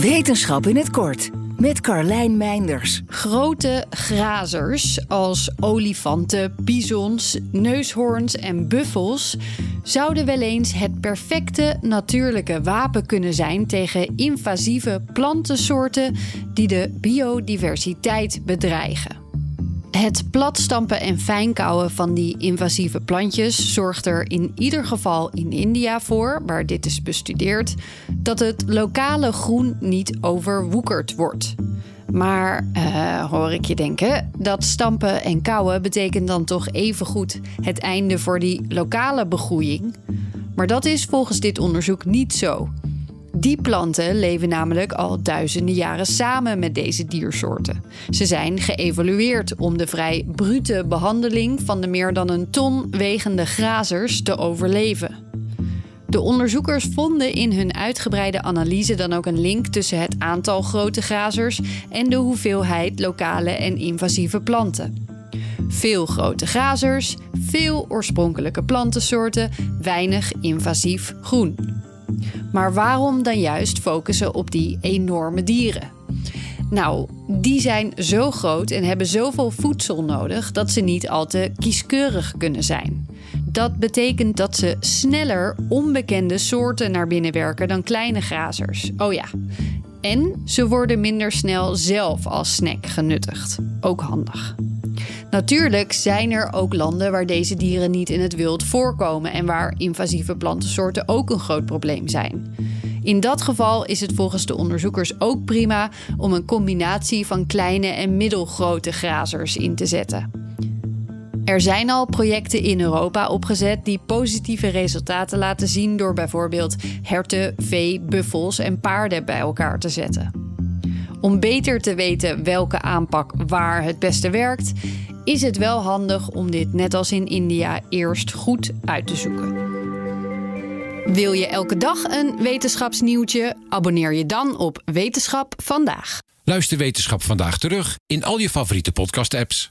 Wetenschap in het kort met Carlijn Meinders. Grote grazers als olifanten, bisons, neushoorns en buffels zouden wel eens het perfecte natuurlijke wapen kunnen zijn tegen invasieve plantensoorten die de biodiversiteit bedreigen. Het platstampen en fijnkouwen van die invasieve plantjes zorgt er in ieder geval in India voor, waar dit is bestudeerd, dat het lokale groen niet overwoekerd wordt. Maar uh, hoor ik je denken, dat stampen en kauwen betekent dan toch evengoed het einde voor die lokale begroeiing? Maar dat is volgens dit onderzoek niet zo. Die planten leven namelijk al duizenden jaren samen met deze diersoorten. Ze zijn geëvolueerd om de vrij brute behandeling van de meer dan een ton wegende grazers te overleven. De onderzoekers vonden in hun uitgebreide analyse dan ook een link tussen het aantal grote grazers en de hoeveelheid lokale en invasieve planten. Veel grote grazers, veel oorspronkelijke plantensoorten, weinig invasief groen. Maar waarom dan juist focussen op die enorme dieren? Nou, die zijn zo groot en hebben zoveel voedsel nodig dat ze niet al te kieskeurig kunnen zijn. Dat betekent dat ze sneller onbekende soorten naar binnen werken dan kleine grazers. Oh ja. En ze worden minder snel zelf als snack genuttigd. Ook handig. Natuurlijk zijn er ook landen waar deze dieren niet in het wild voorkomen en waar invasieve plantensoorten ook een groot probleem zijn. In dat geval is het volgens de onderzoekers ook prima om een combinatie van kleine en middelgrote grazers in te zetten. Er zijn al projecten in Europa opgezet die positieve resultaten laten zien door bijvoorbeeld herten, vee, buffels en paarden bij elkaar te zetten. Om beter te weten welke aanpak waar het beste werkt, is het wel handig om dit net als in India eerst goed uit te zoeken. Wil je elke dag een wetenschapsnieuwtje? Abonneer je dan op Wetenschap vandaag. Luister Wetenschap vandaag terug in al je favoriete podcast-apps.